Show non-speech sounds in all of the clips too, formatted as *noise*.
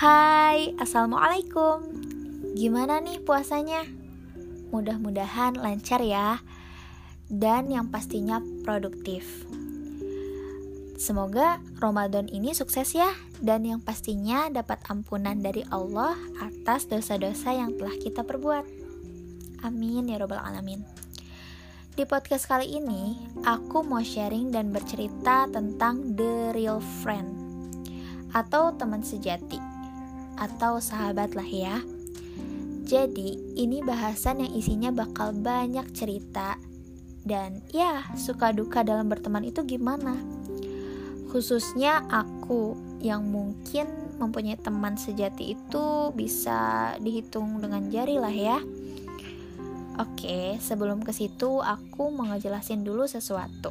Hai, Assalamualaikum. Gimana nih puasanya? Mudah-mudahan lancar ya. Dan yang pastinya produktif. Semoga Ramadan ini sukses ya. Dan yang pastinya dapat ampunan dari Allah Atas dosa-dosa yang telah kita perbuat. Amin ya robbal alamin. Di podcast kali ini, aku mau sharing dan bercerita tentang the real friend atau teman sejati atau sahabat lah ya. Jadi, ini bahasan yang isinya bakal banyak cerita dan ya, suka duka dalam berteman itu gimana? Khususnya aku yang mungkin mempunyai teman sejati itu bisa dihitung dengan jari lah ya Oke, sebelum ke situ aku mau ngejelasin dulu sesuatu.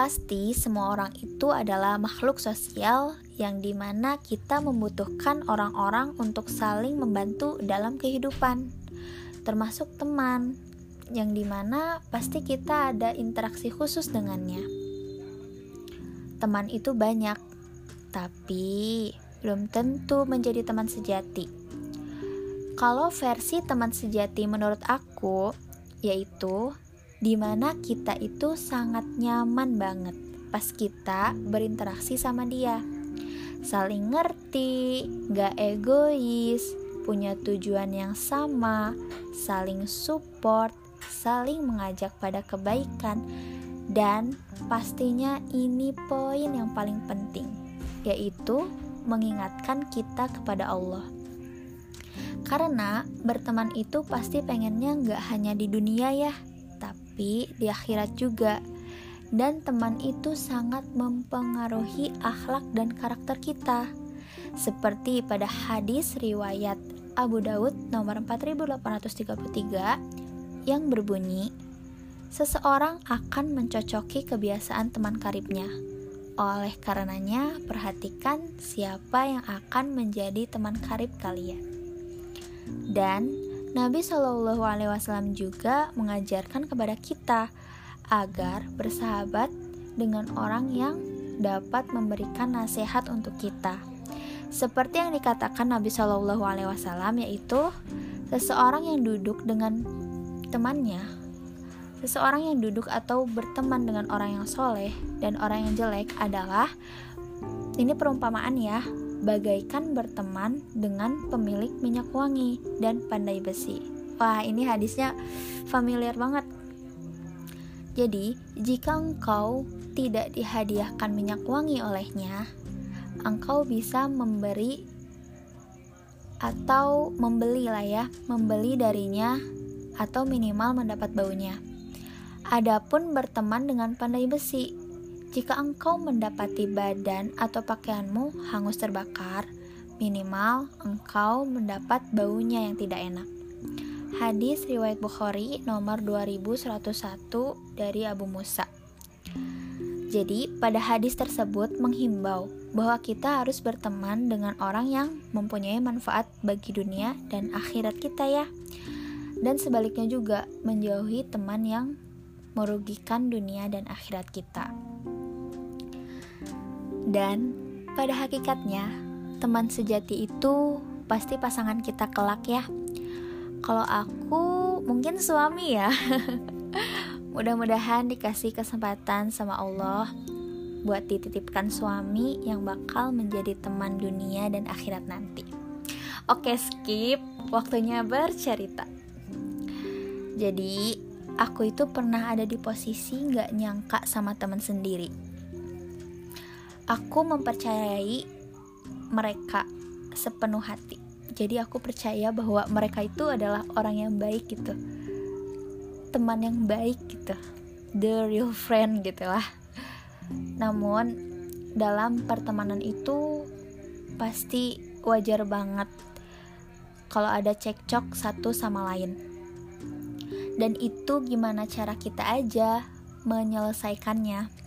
Pasti semua orang itu adalah makhluk sosial yang di mana kita membutuhkan orang-orang untuk saling membantu dalam kehidupan, termasuk teman, yang di mana pasti kita ada interaksi khusus dengannya. Teman itu banyak, tapi belum tentu menjadi teman sejati kalau versi teman sejati menurut aku yaitu di mana kita itu sangat nyaman banget pas kita berinteraksi sama dia. Saling ngerti, gak egois, punya tujuan yang sama, saling support, saling mengajak pada kebaikan, dan pastinya ini poin yang paling penting, yaitu mengingatkan kita kepada Allah. Karena berteman itu pasti pengennya nggak hanya di dunia ya, tapi di akhirat juga. Dan teman itu sangat mempengaruhi akhlak dan karakter kita. Seperti pada hadis riwayat Abu Daud nomor 4833 yang berbunyi, Seseorang akan mencocoki kebiasaan teman karibnya. Oleh karenanya, perhatikan siapa yang akan menjadi teman karib kalian. Dan Nabi Shallallahu Alaihi Wasallam juga mengajarkan kepada kita agar bersahabat dengan orang yang dapat memberikan nasihat untuk kita. Seperti yang dikatakan Nabi Shallallahu Alaihi Wasallam yaitu seseorang yang duduk dengan temannya, seseorang yang duduk atau berteman dengan orang yang soleh dan orang yang jelek adalah ini perumpamaan ya bagaikan berteman dengan pemilik minyak wangi dan pandai besi. Wah, ini hadisnya familiar banget. Jadi, jika engkau tidak dihadiahkan minyak wangi olehnya, engkau bisa memberi atau membeli lah ya, membeli darinya atau minimal mendapat baunya. Adapun berteman dengan pandai besi, jika engkau mendapati badan atau pakaianmu hangus terbakar, minimal engkau mendapat baunya yang tidak enak. Hadis riwayat Bukhari nomor 2101 dari Abu Musa. Jadi, pada hadis tersebut menghimbau bahwa kita harus berteman dengan orang yang mempunyai manfaat bagi dunia dan akhirat kita ya. Dan sebaliknya juga menjauhi teman yang merugikan dunia dan akhirat kita. Dan pada hakikatnya, teman sejati itu pasti pasangan kita kelak ya. Kalau aku mungkin suami ya. *laughs* Mudah-mudahan dikasih kesempatan sama Allah buat dititipkan suami yang bakal menjadi teman dunia dan akhirat nanti. Oke, skip. Waktunya bercerita. Jadi, aku itu pernah ada di posisi nggak nyangka sama teman sendiri aku mempercayai mereka sepenuh hati. Jadi aku percaya bahwa mereka itu adalah orang yang baik gitu. Teman yang baik gitu. The real friend gitu lah. Namun dalam pertemanan itu pasti wajar banget kalau ada cekcok satu sama lain. Dan itu gimana cara kita aja menyelesaikannya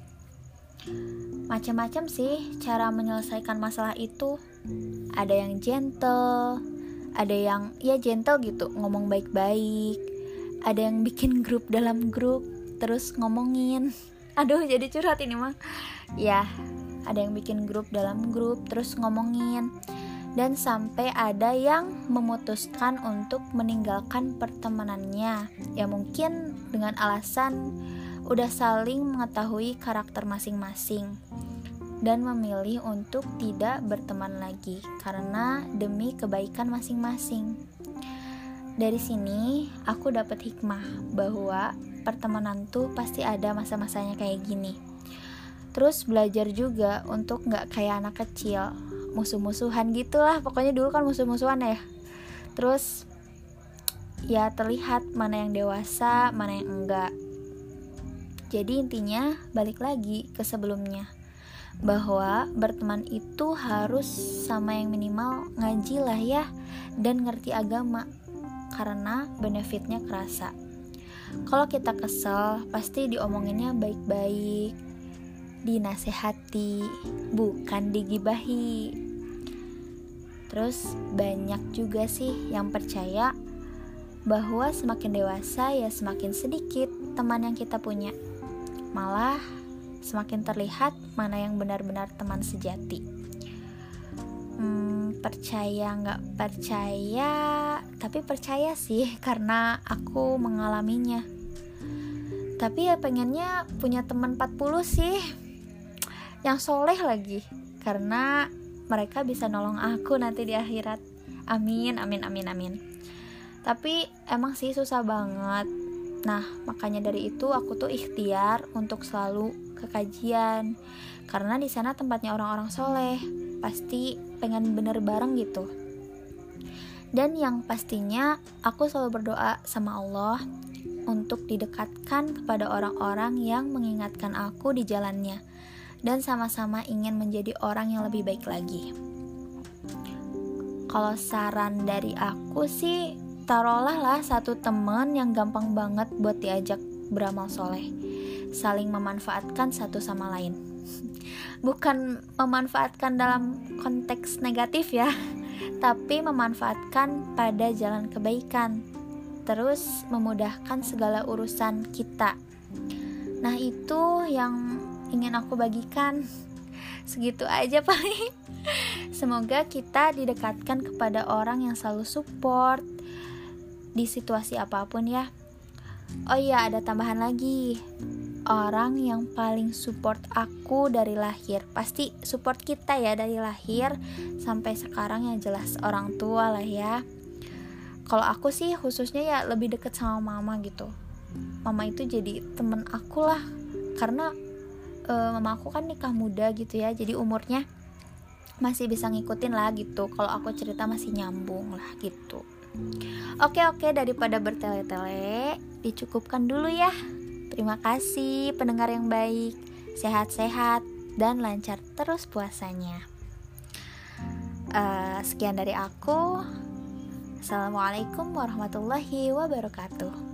Macam-macam sih cara menyelesaikan masalah itu. Ada yang gentle, ada yang ya gentle gitu, ngomong baik-baik. Ada yang bikin grup dalam grup, terus ngomongin. *laughs* Aduh, jadi curhat ini mah. Ya, ada yang bikin grup dalam grup terus ngomongin dan sampai ada yang memutuskan untuk meninggalkan pertemanannya ya mungkin dengan alasan udah saling mengetahui karakter masing-masing dan memilih untuk tidak berteman lagi karena demi kebaikan masing-masing. Dari sini aku dapat hikmah bahwa pertemanan tuh pasti ada masa-masanya kayak gini. Terus belajar juga untuk nggak kayak anak kecil musuh-musuhan gitulah pokoknya dulu kan musuh-musuhan ya terus ya terlihat mana yang dewasa mana yang enggak jadi intinya balik lagi ke sebelumnya. Bahwa berteman itu harus sama yang minimal ngaji lah ya dan ngerti agama. Karena benefitnya kerasa. Kalau kita kesel pasti diomonginnya baik-baik dinasehati bukan digibahi. Terus banyak juga sih yang percaya bahwa semakin dewasa ya semakin sedikit teman yang kita punya. Malah semakin terlihat mana yang benar-benar teman sejati. Hmm, percaya nggak percaya, tapi percaya sih *laughs* karena aku mengalaminya. Tapi ya pengennya punya teman 40 sih yang soleh lagi. Karena mereka bisa nolong aku nanti di akhirat. Amin amin amin amin. Tapi emang sih susah banget nah makanya dari itu aku tuh ikhtiar untuk selalu ke kajian karena di sana tempatnya orang-orang soleh pasti pengen bener bareng gitu dan yang pastinya aku selalu berdoa sama Allah untuk didekatkan kepada orang-orang yang mengingatkan aku di jalannya dan sama-sama ingin menjadi orang yang lebih baik lagi. Kalau saran dari aku sih, taruhlah lah satu temen yang gampang banget buat diajak beramal soleh. Saling memanfaatkan satu sama lain. *laughs* Bukan memanfaatkan dalam konteks negatif ya, *laughs* tapi memanfaatkan pada jalan kebaikan. Terus memudahkan segala urusan kita. Nah, itu yang ingin aku bagikan. *laughs* Segitu aja paling. Semoga kita didekatkan kepada orang yang selalu support di situasi apa pun ya. Oh iya, ada tambahan lagi. Orang yang paling support aku dari lahir Pasti support kita ya dari lahir Sampai sekarang yang jelas orang tua lah ya. Kalau aku sih khususnya ya lebih deket sama mama gitu. Mama itu jadi temen aku lah. Karena uh, mama aku kan nikah muda gitu ya jadi umurnya masih bisa ngikutin lah gitu. Kalau aku cerita masih nyambung lah gitu oke oke daripada bertele-tele dicukupkan dulu ya. Terima kasih pendengar yang baik. Sehat-sehat dan lancar terus puasanya. Uh, sekian dari aku. Assalamualaikum warahmatullahi wabarakatuh